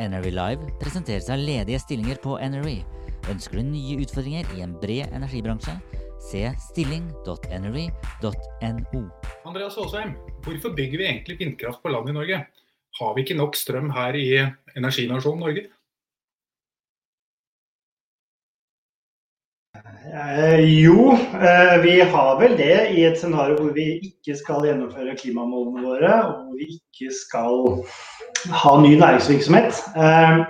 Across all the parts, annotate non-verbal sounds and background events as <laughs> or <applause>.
NRV Live presenteres av ledige stillinger på NRV. Ønsker du nye utfordringer i en bred energibransje? Se stilling.nrv.no. Andreas Aasheim, hvorfor bygger vi egentlig vindkraft på land i Norge? Har vi ikke nok strøm her i energinasjonen Norge? Eh, jo, eh, vi har vel det i et scenario hvor vi ikke skal gjennomføre klimamålene våre, og hvor vi ikke skal ha ny næringsvirksomhet. Eh,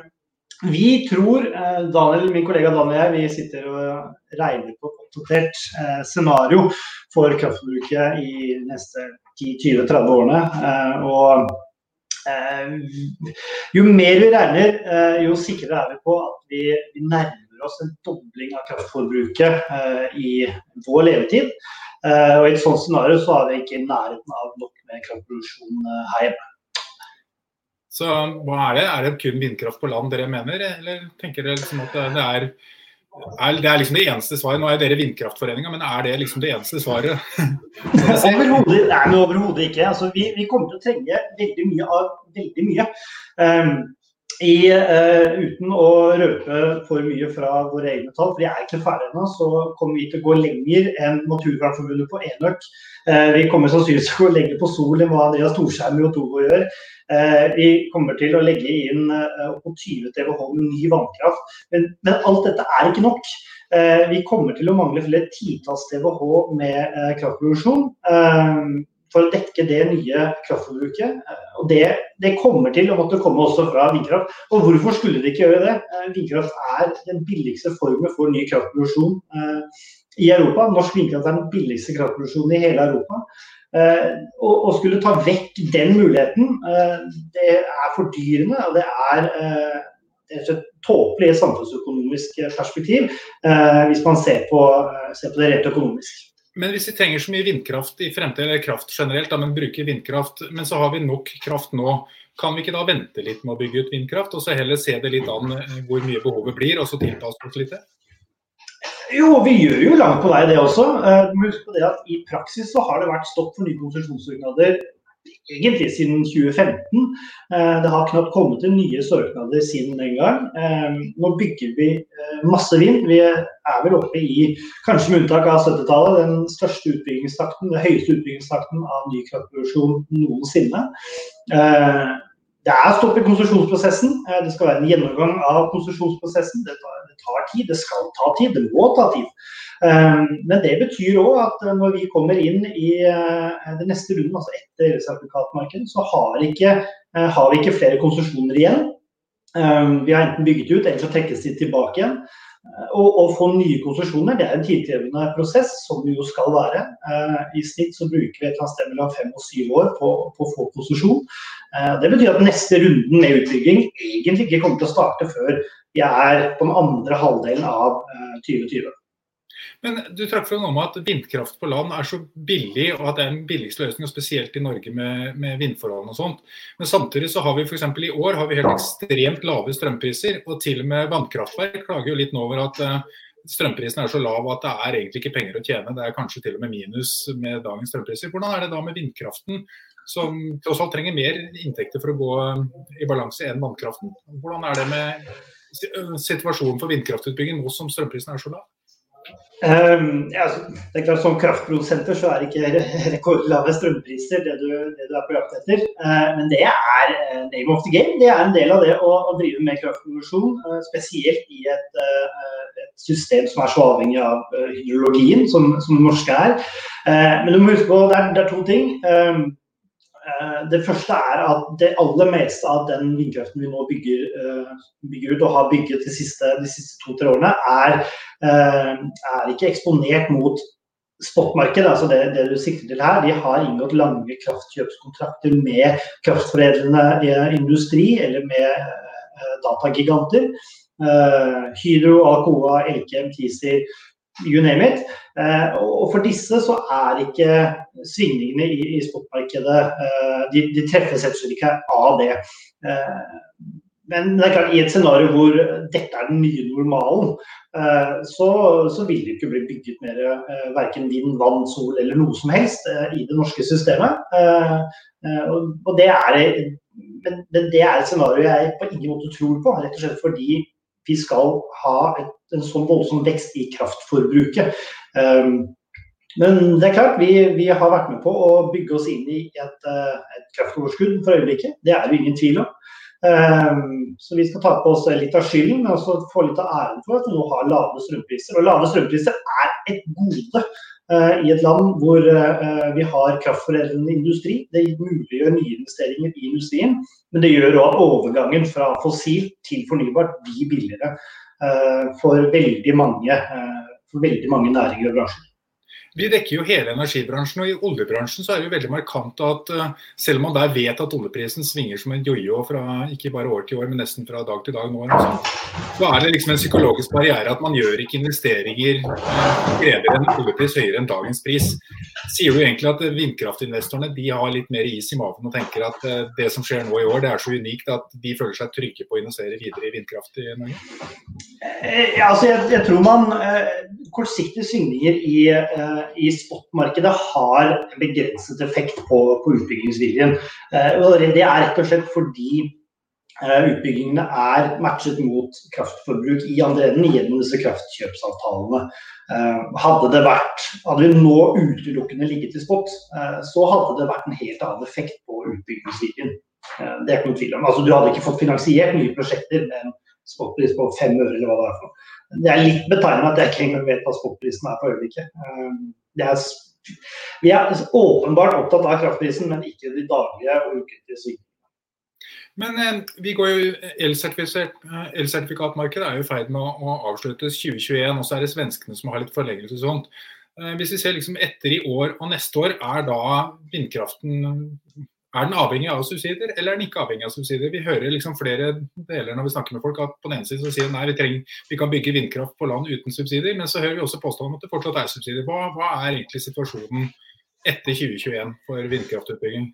vi tror, Daniel, min kollega Daniel og jeg, vi sitter og regner på et oppdatert scenario for kraftforbruket i neste 10-20-30 årene. Og jo mer vi regner, jo sikrere er vi på at vi, vi nærmer oss en dobling av kraftforbruket eh, i vår levetid. Eh, og I et sånt scenario så er vi ikke i nærheten av nok med kraftproduksjon eh, her hjemme. Så hva er det? Er det kun vindkraft på land dere mener, eller tenker dere liksom at det er, er det er liksom det eneste svaret? Nå er dere Vindkraftforeninga, men er det liksom det eneste svaret? <laughs> Overhodet ikke. Altså, vi, vi kommer til å trenge veldig mye av veldig mye. Um, i, uh, uten å røpe for mye fra våre egne tall, for de er ikke ferdige ennå, så kommer vi til å gå lenger enn Naturvernforbundet på enøk. Uh, vi kommer sannsynligvis til å gå lenger på sol enn hva Andreas Torsheim i Otovo gjør. Uh, vi kommer til å legge inn mot 20 TWh med ny vannkraft. Men, men, alt dette er ikke nok. Vi kommer til å mangle flere titalls TWh med kraftproduksjon for å dekke det nye kraftforbruket. Og det, det, kommer til å måtte komme også fra vindkraft. Og hvorfor skulle de ikke gjøre det? Vindkraft er den billigste formen for ny kraftproduksjon i Europa. Norsk vindkraft er den billigste kraftproduksjonen i hele Europa. Å skulle ta vekk den muligheten, det er fordyrende. Og det er et tåpelig samfunnsøkonomisk perspektiv hvis man ser på, ser på det rent økonomisk. Men hvis vi trenger så mye vindkraft i fremtiden, eller kraft generelt, da, men bruker vindkraft, men så har vi nok kraft nå, kan vi ikke da vente litt med å bygge ut vindkraft, og så heller se det litt an eh, hvor mye behovet blir, og så tilpasse oss litt det? Jo, vi gjør jo langt på vei det også. Uh, husk på det at I praksis så har det vært stopp for nye konsesjonssøknader egentlig siden 2015. Eh, det har knapt kommet til nye søknader siden den gang. Eh, nå bygger vi eh, masse vind. Vi er vel oppe i, kanskje med unntak av 70-tallet, den største utbyggingstakten, den høyeste utbyggingstakten av ny kraftproduksjon noensinne. Det er stopp i konsesjonsprosessen. Det skal være en gjennomgang av konsesjonsprosessen. Det det tar tid, det skal ta tid, det må ta tid. Men det betyr òg at når vi kommer inn i det neste runden, altså etter elsertifikatmarkedet, så har, ikke, har, vi ikke flere konsesjoner igjen. Vi har enten bygget ut, eller så trekkes de tilbake igjen. Å få nye konsesjoner det er en tidkrevende prosess, som det jo skal være. I snitt så bruker vi et eller annet sted mellom fem og syv år på, å få konsesjon. Det betyr at neste runden med utbygging egentlig ikke kommer til å starte før vi er på den andre halvdelen av 2020. Men du trakk fra noe om at vindkraft på land er så billig, og at det er den billigste løsningen, spesielt i Norge med, med vindforholdene og sånt. Men samtidig så har vi f.eks. i år har vi helt ekstremt lave strømpriser, og til og med vannkraftverk klager jo litt nå over at uh, strømprisen er så lav at det er egentlig ikke penger å tjene. Det er kanskje til og med minus med dagens strømpriser. Hvordan er det da med vindkraften, som tross alt trenger mer inntekter for å gå i balanse enn vannkraften? Hvordan er det med situasjonen for vindkraftutbygging nå som strømprisen er så lav? Um, ja, altså, det er klart Som kraftprodusenter så er det ikke rekordlave strømpriser det du, det du er på jakt etter. Uh, men det er uh, name of the game. Det er en del av det å, å drive med kraftproduksjon. Uh, spesielt i et, et, system som er så avhengig av hydrologien som, som det norske er. men du må huske på det er, det er to ting. Um, det første er at det aller meste av den vindkraften vi nå bygger, bygger ut og har bygget de siste, siste to-tre årene, er Eh, er ikke eksponert mot spotmarkedet, altså det, det, du sikter til her. De har inngått lange kraftkjøpskontrakter med kraftforedlende eh, industri eller med eh, datagiganter. Hydro, Alcoa, Elkem, Teaser, you name it. og for disse så er ikke svingningene i, i spotmarkedet de, de treffes ikke av det. Men det er klart, i et scenario hvor dette er den nye normalen, eh, så, så vil det ikke bli bygget mer eh, verken vind, vann, sol eller noe som helst eh, i det norske systemet. Og det er, men det er et scenario jeg på ingen måte tror på, rett og slett fordi vi skal ha en sånn voldsom vekst i kraftforbruket. Men det er klart, vi, vi, har vært med på å bygge oss inn i et, et kraftoverskudd for øyeblikket. Det er det ingen tvil om. Um, så vi skal ta på oss litt av skylden, men også få litt av æren for at vi nå har lave strømpriser. Og lave strømpriser er et gode uh, i et land hvor uh, vi har kraftforedlende industri. Det muliggjør nye investeringer i industrien, men det gjør òg at overgangen fra fossil til fornybart blir billigere uh, for veldig mange, for veldig mange næringer og bransjer. Vi dekker jo hele energibransjen, og i oljebransjen så er det jo veldig markant at uh, selv om man der vet at oljeprisen svinger som en jojo fra ikke bare år til år, men nesten fra dag til dag nå, så er det liksom en psykologisk barriere at man gjør ikke investeringer uh, krever en oljepris høyere enn dagens pris. Sier du egentlig at vindkraftinvestorene de har litt mer is i magen og tenker at uh, det som skjer nå i år, det er så unikt at de føler seg trygge på å investere videre i vindkraft i Norge? Altså jeg, jeg tror man kortsiktige svingninger i i spotmarkedet har begrenset effekt på, på utbyggingsviljen. Eh, det er rett og slett fordi eh, utbyggingene er matchet mot kraftforbruk i andre enden gjennom disse kraftkjøpsavtalene. Eh, hadde det vært, hadde vi nå utelukkende ligget i spot, så hadde det vært en helt annen effekt på utbyggingsviljen. Det er ikke noen tvil om. Altså, du hadde ikke fått finansiert nye prosjekter med en spotpris på fem øre eller hva det er for. Det er litt betegnende at jeg ikke engang vet hva spotprisen er på øyeblikket. Eh, vi er åpenbart opptatt av kraftprisen, men ikke de daglige og ukentlige svingningene. Men eh, går jo, elsertifikatmarkedet er jo i ferd med å, å, avsluttes 2021, og så er det svenskene som har litt forlengelse og sånt. Eh, hvis vi ser liksom etter i år og neste år, er da vindkraften er den avhengig av subsidier, eller er den ikke avhengig av subsidier? Vi hører liksom flere deler når vi snakker med folk at på den ene siden så sier nei, vi, trenger, vi kan bygge vindkraft på land uten subsidier, men så hører vi også påstanden at det fortsatt er subsidier. Hva, hva er egentlig situasjonen etter 2021 for vindkraftutbygging?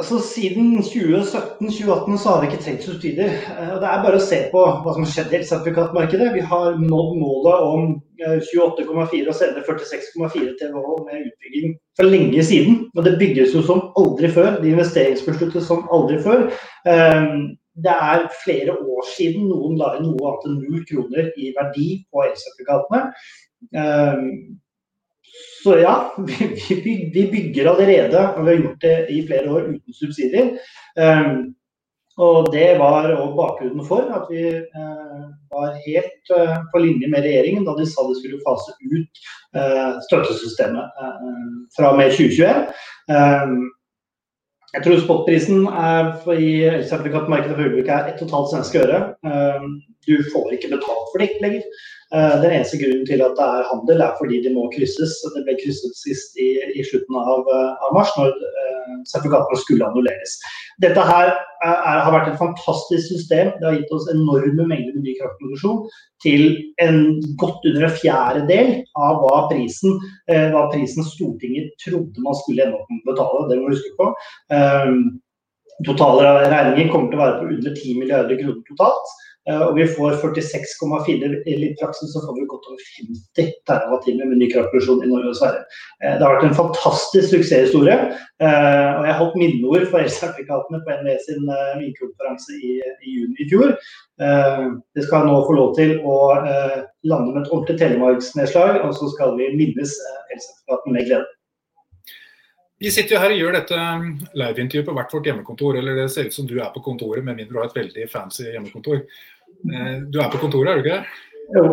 Altså, siden 2017-2018 så har vi ikke trengt subsidier. Eh, det er bare å se på hva som har skjedd i elsertifikatmarkedet. Vi har nådd målet om 28,4 eh, og senere 46,4 TWh med utbygging for lenge siden. Og det bygges jo som aldri før. Det investeringsbesluttes som aldri før. Eh, det er flere år siden noen la inn noe annet enn null kroner i verdi på elsertifikatene. Så ja, <laughs> vi, bygger allerede, og vi har gjort det i flere år uten subsidier. Og Det var også bakgrunnen for at vi eh, var helt eh, på linje med regjeringen da de sa de skulle fase ut eh, støttesystemet fra og med 2021. Um, jeg tror spotprisen i elsertifikatmarkedet for øyeblikket er 1,5 svenske øre. Um, du får ikke betalt for det lenger. Eh, den eneste grunnen til at det er handel, er fordi de må krysses. Det ble krysset sist i, i slutten av, eh, av, mars, når uh, sertifikatene skulle annulleres. Dette her er, har vært et fantastisk system. Det har gitt oss enorme mengder med ny kraftproduksjon til en godt under en fjerdedel av hva prisen, eh, hva prisen Stortinget trodde man skulle ende opp med å betale. Det må du huske på. Um, Totale regninger kommer til å være på under 10 milliarder kroner totalt. Eh, og vi får 46,4 i praksis så får vi godt over 50 TWh med ny kraftproduksjon i Norge og Sverige. Eh, det har vært en fantastisk suksesshistorie. Eh, og jeg holdt minneord for elsertifikatene på NVE sin vindkonferanse i, i, juni i fjor. Det skal nå få lov til å lande med et ordentlig telemarksnedslag, og så skal vi minnes elsertifikatene med glede. Vi sitter jo her og gjør dette liveintervjuet på hvert vårt hjemmekontor. Eller det ser ut som du er på kontoret, med mindre du har et veldig fancy hjemmekontor. Eh, du er på kontoret, er du ikke det? Jo.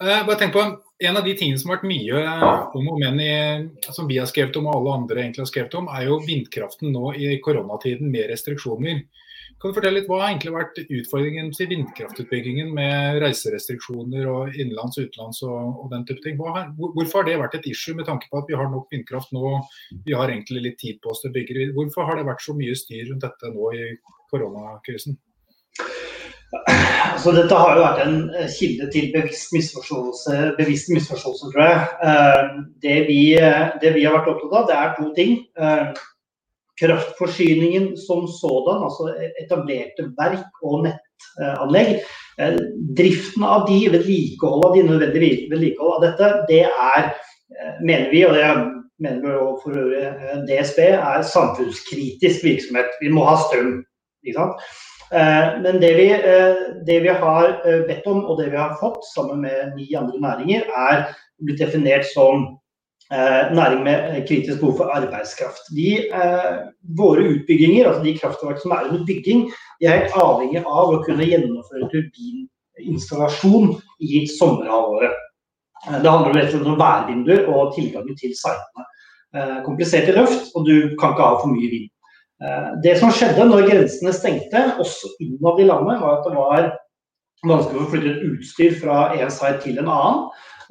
Eh, bare tenk på En av de tingene som har vært mye om og men i, som vi har skrevet om og alle andre egentlig har skrevet om, er jo vindkraften nå i koronatiden med restriksjoner. Kan du fortelle litt Hva har egentlig vært utfordringen til vindkraftutbyggingen med reiserestriksjoner og innenlands utenlands og, og, den type ting? Har, hvorfor har det vært et issue med tanke på at vi har nok vindkraft nå, vi har egentlig litt tid på oss til å bygge? Hvorfor har det vært så mye styr rundt dette nå i koronakrisen? Altså, dette har jo vært en eh, kilde til bevisst misforståelse, bevisst misforståelse tror jeg. Eh, det vi, eh, det vi, har vært opptatt av, det er to ting kraftforsyningen som sådan, altså etablerte verk og nettanlegg. Driften av de, vedlikehold av de nødvendige vedlikehold av dette, det er, mener vi, og det mener vi også for øvrig DSB, er samfunnskritisk virksomhet. Vi må ha strøm. ikke sant? Men det vi, det vi, har bedt om, og det vi har fått sammen med ni andre næringer, er blitt definert som Eh, næring med eh, kritisk behov for arbeidskraft. De, eh, våre utbygginger, altså de kraftverk som er under bygging, de er helt avhengig av å kunne gjennomføre turbininstallasjon i sommerhalvåret. Eh, det handler rett og slett om værvinduer og tilgangen til sitene. Komplisert kompliserte løft, og du kan ikke ha for mye vind. Eh, det som skjedde når grensene stengte, også innad i landet, var at det var vanskelig å flytte et utstyr fra en side til en annen.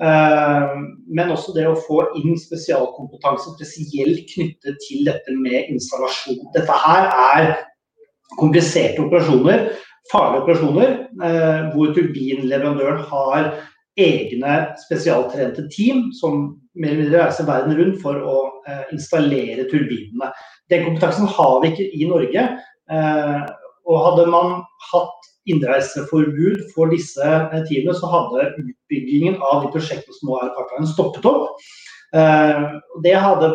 Eh, men også det å få inn spesialkompetanse spesielt knyttet til dette med installasjon. Dette her er kompliserte operasjoner, farlige operasjoner, eh, hvor turbinleverandøren har egne spesialtrente team som mer eller mindre reiser verden rundt for å installere turbinene. Den kompetansen har vi ikke i Norge. Og hadde man hatt innreiseforbud for disse teamene, så hadde utbyggingen av de prosjektene som nå er i pipeline, stoppet opp. Eh, det hadde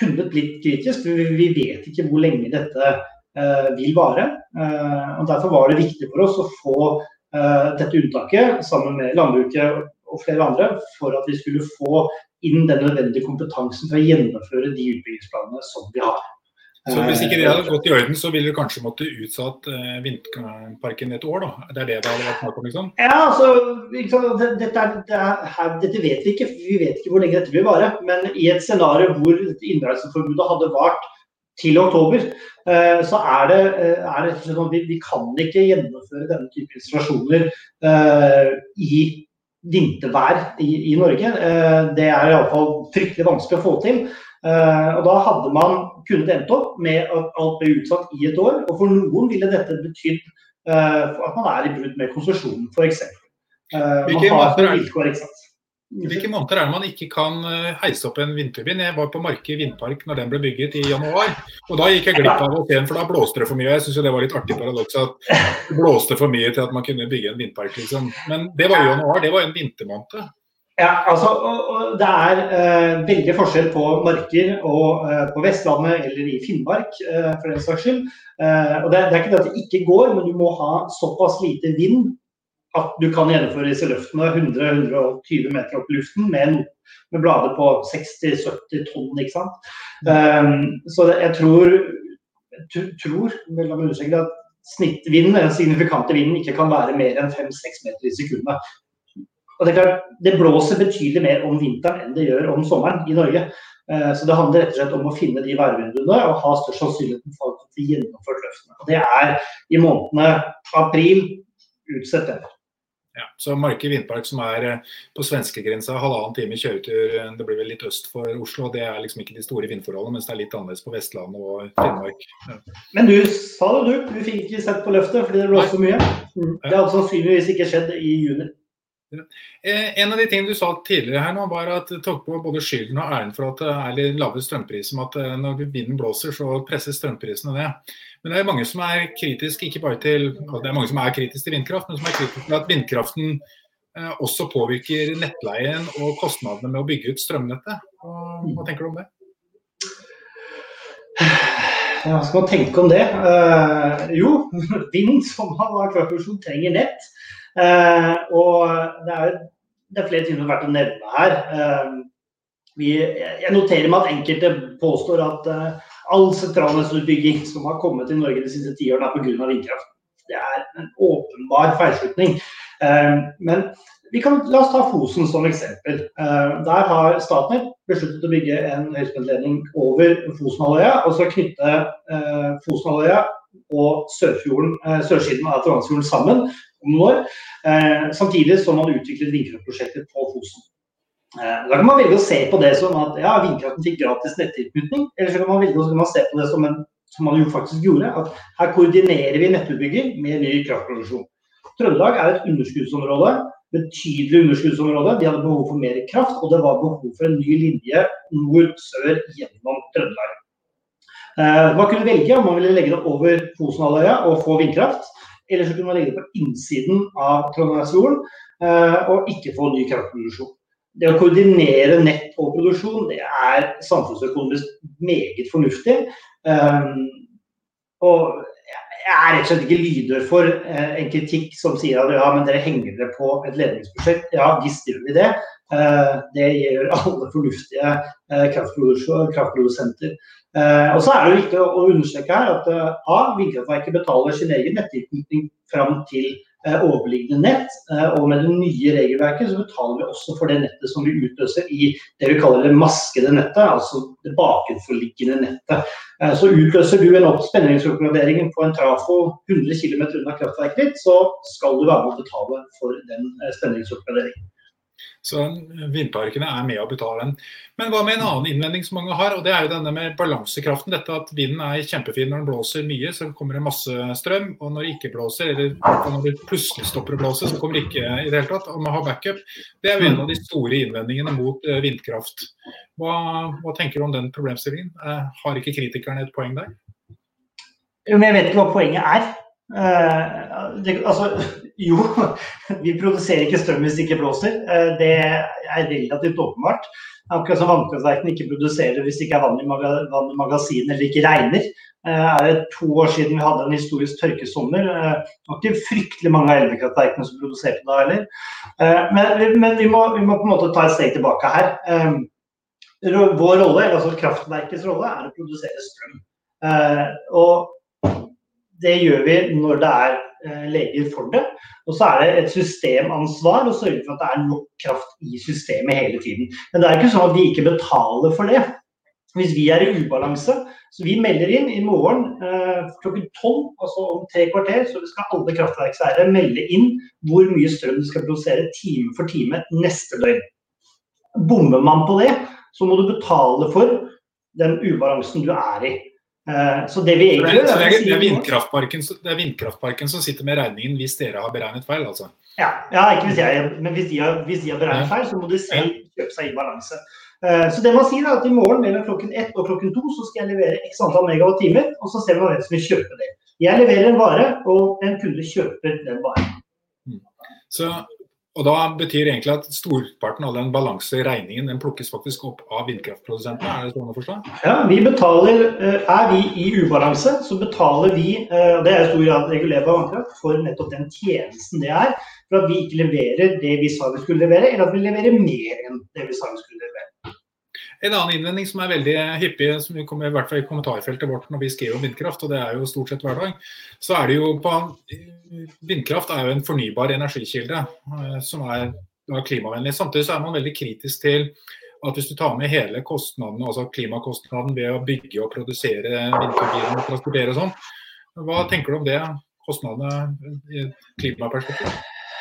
kunnet blitt kritisk. for Vi vet ikke hvor lenge dette eh, vil vare. Eh, og Derfor var det viktig for oss å få dette unntaket sammen med landbruket og flere andre, for at vi skulle få inn den nødvendige kompetansen for å gjennomføre de utbyggingsplanene som vi har. Så Hvis ikke det hadde gått i orden, så ville du kanskje måtte utsatt eh, vindparken et år? da? Det er det det hadde vært snakk om? liksom? Ja, altså, dette, er, det dette, vet vi ikke. Vi vet ikke hvor lenge dette vil vare. Men i et scenario hvor innreiseforbudet hadde vart til oktober, eh, så er det, eh, er det sånn at vi, vi, kan ikke gjennomføre denne type installasjoner uh, i vintervær i, i Norge. Uh, det er iallfall fryktelig vanskelig å få til. Uh, og Da hadde man kunnet endt opp med at alt ble utsatt i et år. Og for noen ville dette betydd uh, at man er i brudd med konsesjonen, f.eks. Uh, hvilke, måneder er, hvilke måneder er det man ikke kan heise opp en vindturbin? Jeg var på Marke vindpark når den ble bygget i januar. og Da gikk jeg glipp av å se den, for da blåste det for mye. Jeg syns det var litt artig paradoks at det blåste for mye til at man kunne bygge en vindpark. Liksom. Men det var jo januar, det var en vintermåned. Ja, altså, og, Det er uh, veldig forskjell på marker og uh, på Vestlandet eller i Finnmark uh, for den saks skyld. og det, det, er ikke det at det ikke går, men du må ha såpass lite vind at du kan gjennomføre disse løftene 100-120 meter opp i luften med, med blader på 60-70 tonn. ikke sant? Um, så det, jeg tror, tror at snittvinden, den signifikante vinden, ikke kan være mer enn 5-6 meter i sekundet. Og det, er klart, det blåser betydelig mer om vinteren enn det gjør om sommeren i Norge. Eh, så det handler rett og slett om å finne de værvinduene og ha størst sannsynlighet for at få gjennomført løftene. Og det er i månedene april ut september. Ja, så Marke vindpark som er eh, på svenskegrensa, halvannen time kjøretur, eh, det blir vel litt øst for Oslo. Det er liksom ikke de store vindforholdene, mens det er litt annerledes på Vestlandet og Finnmark. Ja. Men du sa det du, du fikk ikke sett på løftet fordi det blåste så mye. Mm. Det hadde sannsynligvis ikke skjedd i juni. Eh, en av de tingene du sa tidligere her nå, var at tok på både skylden og æren for at det er litt lave strømpriser. At eh, når vinden blåser, så presses strømprisene ned. Men det er mange som er kritiske ikke bare til, det er mange som er kritiske til vindkraft, men som er kritiske til at vindkraften eh, også påvirker nettleien og kostnadene med å bygge ut strømnettet. Hva, tenker du om det? Ja, skal man tenke om det? Jo, <laughs> vind som har kraftproduksjon trenger nett. Uh, og det er, det er flere ting som har vært å nevne her. Uh, vi, jeg noterer meg at enkelte påstår at all sentralnettutbygging som har kommet til Norge de siste ti årene, er pga. vindkraft. Det er en åpenbar feilslutning. Men kan, la oss ta Fosen som eksempel. Der har Statnett besluttet å bygge en høyspentledning over Fosenhalvøya, og så knytte Fosenhalvøya og Sørfjorden, sørsiden av Trondheimsfjorden sammen om noen år. Samtidig som man utviklet vindkraftprosjekter på Fosen. Da kan man velge å se på det som at ja, vindkraften fikk gratis nettilknytning. Eller så kan man velge å man se på det som, en, som man jo faktisk gjorde, at her koordinerer vi nettutbygging med ny kraftproduksjon. Trøndelag er et underskuddsområde, betydelig underskuddsområde. De hadde behov for mer kraft, og det var behov for en ny linje nord-sør gjennom Trøndelag. Man kunne velge om man ville legge det over Fosenhalvøya og få vindkraft. Eller så kunne man legge det på innsiden av Trondheimsfjorden og ikke få ny kraftproduksjon det å koordinere nett og produksjon det er samfunnsøkonomisk meget fornuftig. Um, og jeg er rett og slett ikke lydhør for en kritikk som sier at ja, men dere henger dere på et ledningsprosjekt. Ja, visst gjør vi det. Uh, det gjør alle fornuftige uh, kraftprodusenter. og så er det viktig å, understreke her at A, vindkraftverket betaler sin egen nettilknytning fram til Eh, overliggende nett. Eh, og med det nye regelverket så betaler vi også for det nettet som vi utløser i det vi kaller det maskede nettet, altså det bakenforliggende nettet. Eh, så utløser du en spenningsoppgradering på en trafo 100 km unna kraftverket ditt, så skal du være med å betale for den spenningsoppgraderingen. Så vindparkene er med å betale den. Men hva med en annen innvending som mange har, og det er jo denne med balansekraften. Dette at vinden er kjempefin når den blåser mye, så kommer det masse strøm. Og når det ikke blåser, eller når det plutselig stopper å blåse, så kommer det ikke i det hele tatt. Og man har backup. Det er jo en av de store innvendingene mot eh, vindkraft. Hva, hva tenker du om den problemstillingen? Eh, har ikke kritikerne et poeng der? Men jeg vet ikke hva poenget er. Uh, det, altså, <laughs> jo, vi produserer ikke strøm hvis det ikke blåser. Uh, det er relativt åpenbart. Akkurat som vannkraftverkene ikke produserer hvis det ikke er vann i, maga, vann i magasinet eller ikke regner. Uh, er det to år siden vi hadde en historisk tørkesommer. Det var ikke fryktelig mange av elvekraftverkene som produserte da heller. Men, men vi, må, vi, må, på en måte ta et steg tilbake her. Vår rolle, altså kraftverkets rolle, er å produsere strøm. Og det gjør vi når det er eh, leger for det. Og så er det et systemansvar å sørge for at det er nok kraft i systemet hele tiden. Men det er ikke sånn at vi ikke betaler for det. Hvis vi er i ubalanse, så vi melder inn i morgen eh, klokken tolv, altså om tre kvarter, så skal alle kraftverkseiere melde inn hvor mye strøm de skal produsere time for time neste døgn. Bommer man på det, så må du betale for den ubalansen du er i. Eh, så det vi egentlig gjør, det, vindkraftparken, det er vindkraftparken som sitter med regningen hvis dere har beregnet feil, altså? Ja, ja ikke hvis jeg, men hvis de, har, hvis de har beregnet feil, så må de selv kjøpe seg i balanse. Eh, så det man sier er at i morgen mellom klokken ett og klokken to så skal jeg levere x antall megawatt-timer, og så ser man hvem som vil kjøpe det. Jeg leverer en vare, og en kunde kjøper den varen. Så og Da betyr egentlig at storparten av den balanseregningen den plukkes faktisk opp av vindkraftprodusentene? Er det sånn å forstå? Ja, vi betaler, eh, Er vi i ubalanse, så betaler vi og det er i stor grad regulert av vannkraft, for nettopp den tjenesten det er. For at vi ikke leverer det vi sa vi skulle levere, eller at vi leverer mer enn det vi sa vi skulle levere. En annen innvending som er veldig hyppig, som vi kommer i hvert fall i kommentarfeltet vårt når vi skriver om vindkraft, og det er jo stort sett hver dag, så er det jo på Vindkraft er jo en fornybar energikilde eh, som er klimavennlig. Samtidig så er man veldig kritisk til at hvis du tar med hele kostnaden, altså klimakostnaden ved å bygge og produsere vindturbiner og transportere og sånn, hva tenker du om det? Kostnadene i klimaperspektiv?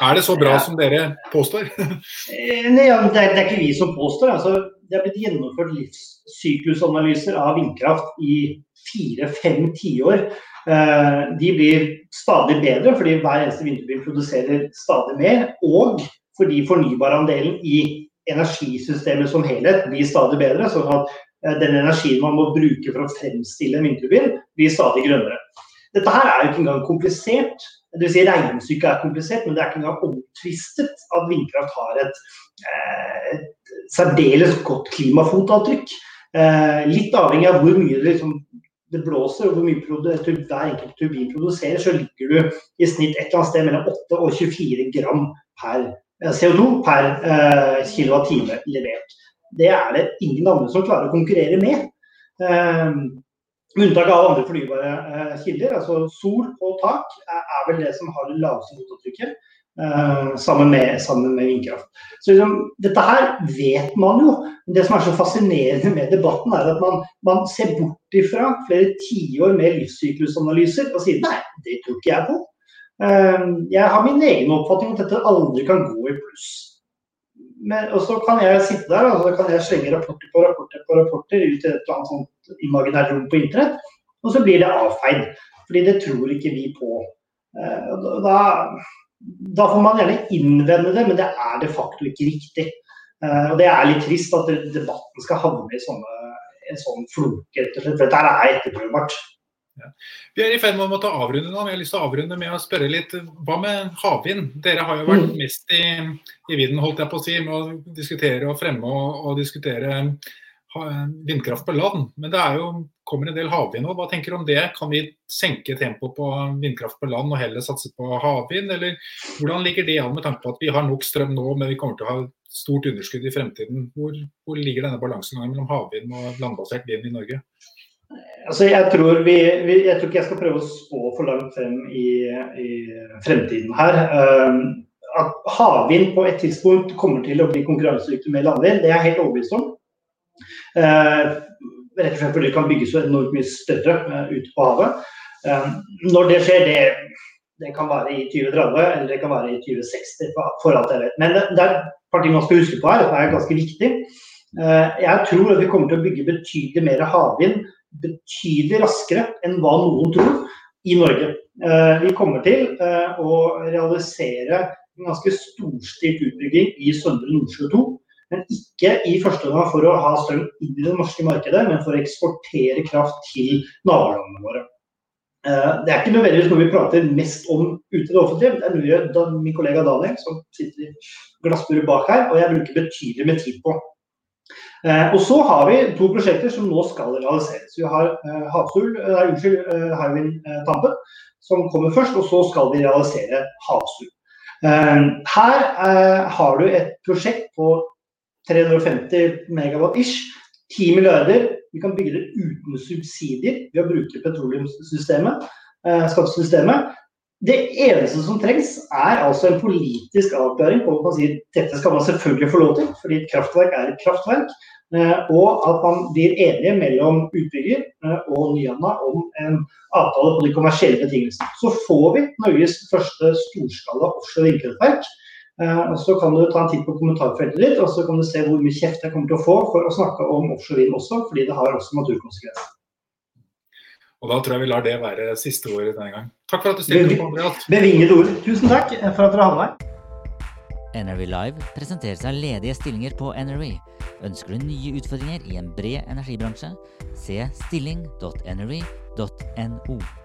Er det så bra som dere påstår? Eh, nei, ja, det, er, det, er, ikke vi som påstår. Altså, det er blitt gjennomført livssyklusanalyser av vindkraft i fire-fem tiår. Eh, de blir stadig bedre fordi hver eneste vinterbil produserer stadig mer. Og fordi fornybarandelen i energisystemet som helhet blir stadig bedre. sånn at eh, den energien man må bruke for å fremstille en vinterbil, blir stadig grønnere. Dette her er jo ikke engang komplisert. Det vil si Regnestykket er komplisert, men det er ikke engang omtvistet at vindkraft har et, eh, et særdeles godt klimafotavtrykk. Litt avhengig av hvor mye det, liksom, det blåser og hvor mye hver enkelt turbin produserer, så ligger du i snitt et eller annet sted mellom 8 og 24 gram per eh, CO2 per eh, kilowattime levert. Det er det ingen andre som klarer å konkurrere med. Eh, unntak av andre fornybare eh, kilder. altså Sol og tak er, er vel det som har det laveste fotavtrykket. Uh, sammen, med, sammen, med, vindkraft. Så liksom, Dette her vet man jo. Det som er så fascinerende med debatten, er at man, man ser bort ifra flere tiår med livssyklusanalyser og sier nei, det tror ikke jeg på. Uh, jeg har min egen oppfatning om at dette aldri kan gå i pluss. Men, og så kan jeg sitte der og så kan jeg slenge rapporter på rapporter på rapporter ut i et eller annet sånt imaginært rom på internett, og så blir det avfeid. Fordi det tror ikke vi på. Uh, da da får man gjerne innvende det, men det er de facto ikke riktig. Uh, og Det er litt trist at debatten skal havne i sånne, en sånn floke, rett og slett. For dette er etterprøvbart. Ja. Vi er i ferd med å måtte avrunde nå. Jeg har lyst til å avrunde med å spørre litt hva med havvind? Dere har jo vært mm. mest i, i vinden, holdt jeg på å si, med å diskutere og fremme og, og diskutere vindkraft på land. Men det er jo, kommer en del havvind nå. Hva tenker du om det? Kan vi senke tempoet på vindkraft på land og heller satse på havvind? Eller hvordan ligger det an med tanke på at vi har nok strøm nå, men vi kommer til å ha stort underskudd i fremtiden? Hvor, hvor ligger denne balansegangen mellom havvind og landbasert vind i Norge? Altså, jeg, tror vi, vi, jeg tror ikke jeg skal prøve å spå for langt frem i, i fremtiden her. Um, at havvind på et tidspunkt kommer til å bli konkurransedyktig med landvind, det er jeg helt overbevist om. Eh, rett og slett fordi det kan bygges så enormt mye større eh, ute på havet. Eh, når det skjer, det, det kan være i 2030 eller det kan være i 2060. for alt jeg vet. Men det, er et par ting man skal huske på her, og det er ganske viktig. Jeg tror at vi kommer til å bygge betydelig mer havvind betydelig raskere enn hva noen tror i Norge. Vi kommer til å realisere en ganske storstilt utbygging i Søndre Nordsjø 2. Men ikke i første omgang for å ha strøm inn i det norske markedet, men for å eksportere kraft til nabolandene våre. Eh, det er ikke nødvendigvis noe vi prater mest om ute i det offentlige. Det er noe min kollega Daniel, som sitter i glassburet bak her, og jeg bruker betydelig med tid på. Eh, og så har vi to prosjekter som nå skal realiseres. Vi har uh, Havsul, nei, unnskyld, Hywind Tampen, som kommer først, og så skal vi realisere Havsul. Her har du et prosjekt på 350 megawatt ish. 10 milliarder. Vi kan bygge det uten subsidier ved å bruke petroleumssystemet, eh, skattesystemet. Det eneste som trengs, er altså en politisk avklaring på at man sier dette skal man selvfølgelig få lov til, fordi et kraftverk er et kraftverk. Eh, og at man blir enige mellom utbygger eh, og Nyhamna om en avtale på de kommersielle betingelsene. Så får vi Norges første storskala offshore vindkraftverk. Eh, og Så kan du ta en titt på kommentarfeltet ditt og så kan du se hvor mye kjeft jeg kommer til å få for å snakke om offshore vind også, fordi det har også naturkonsekvenser. Og Da tror jeg vi lar det være siste ordet denne gang. Takk for at du stilte opp, Andreas. Bevingede ord. Tusen takk for at dere hadde meg. NRV Live presenterer seg ledige stillinger på NRV. Ønsker du nye utfordringer i en bred energibransje? Se stilling.nrv.no.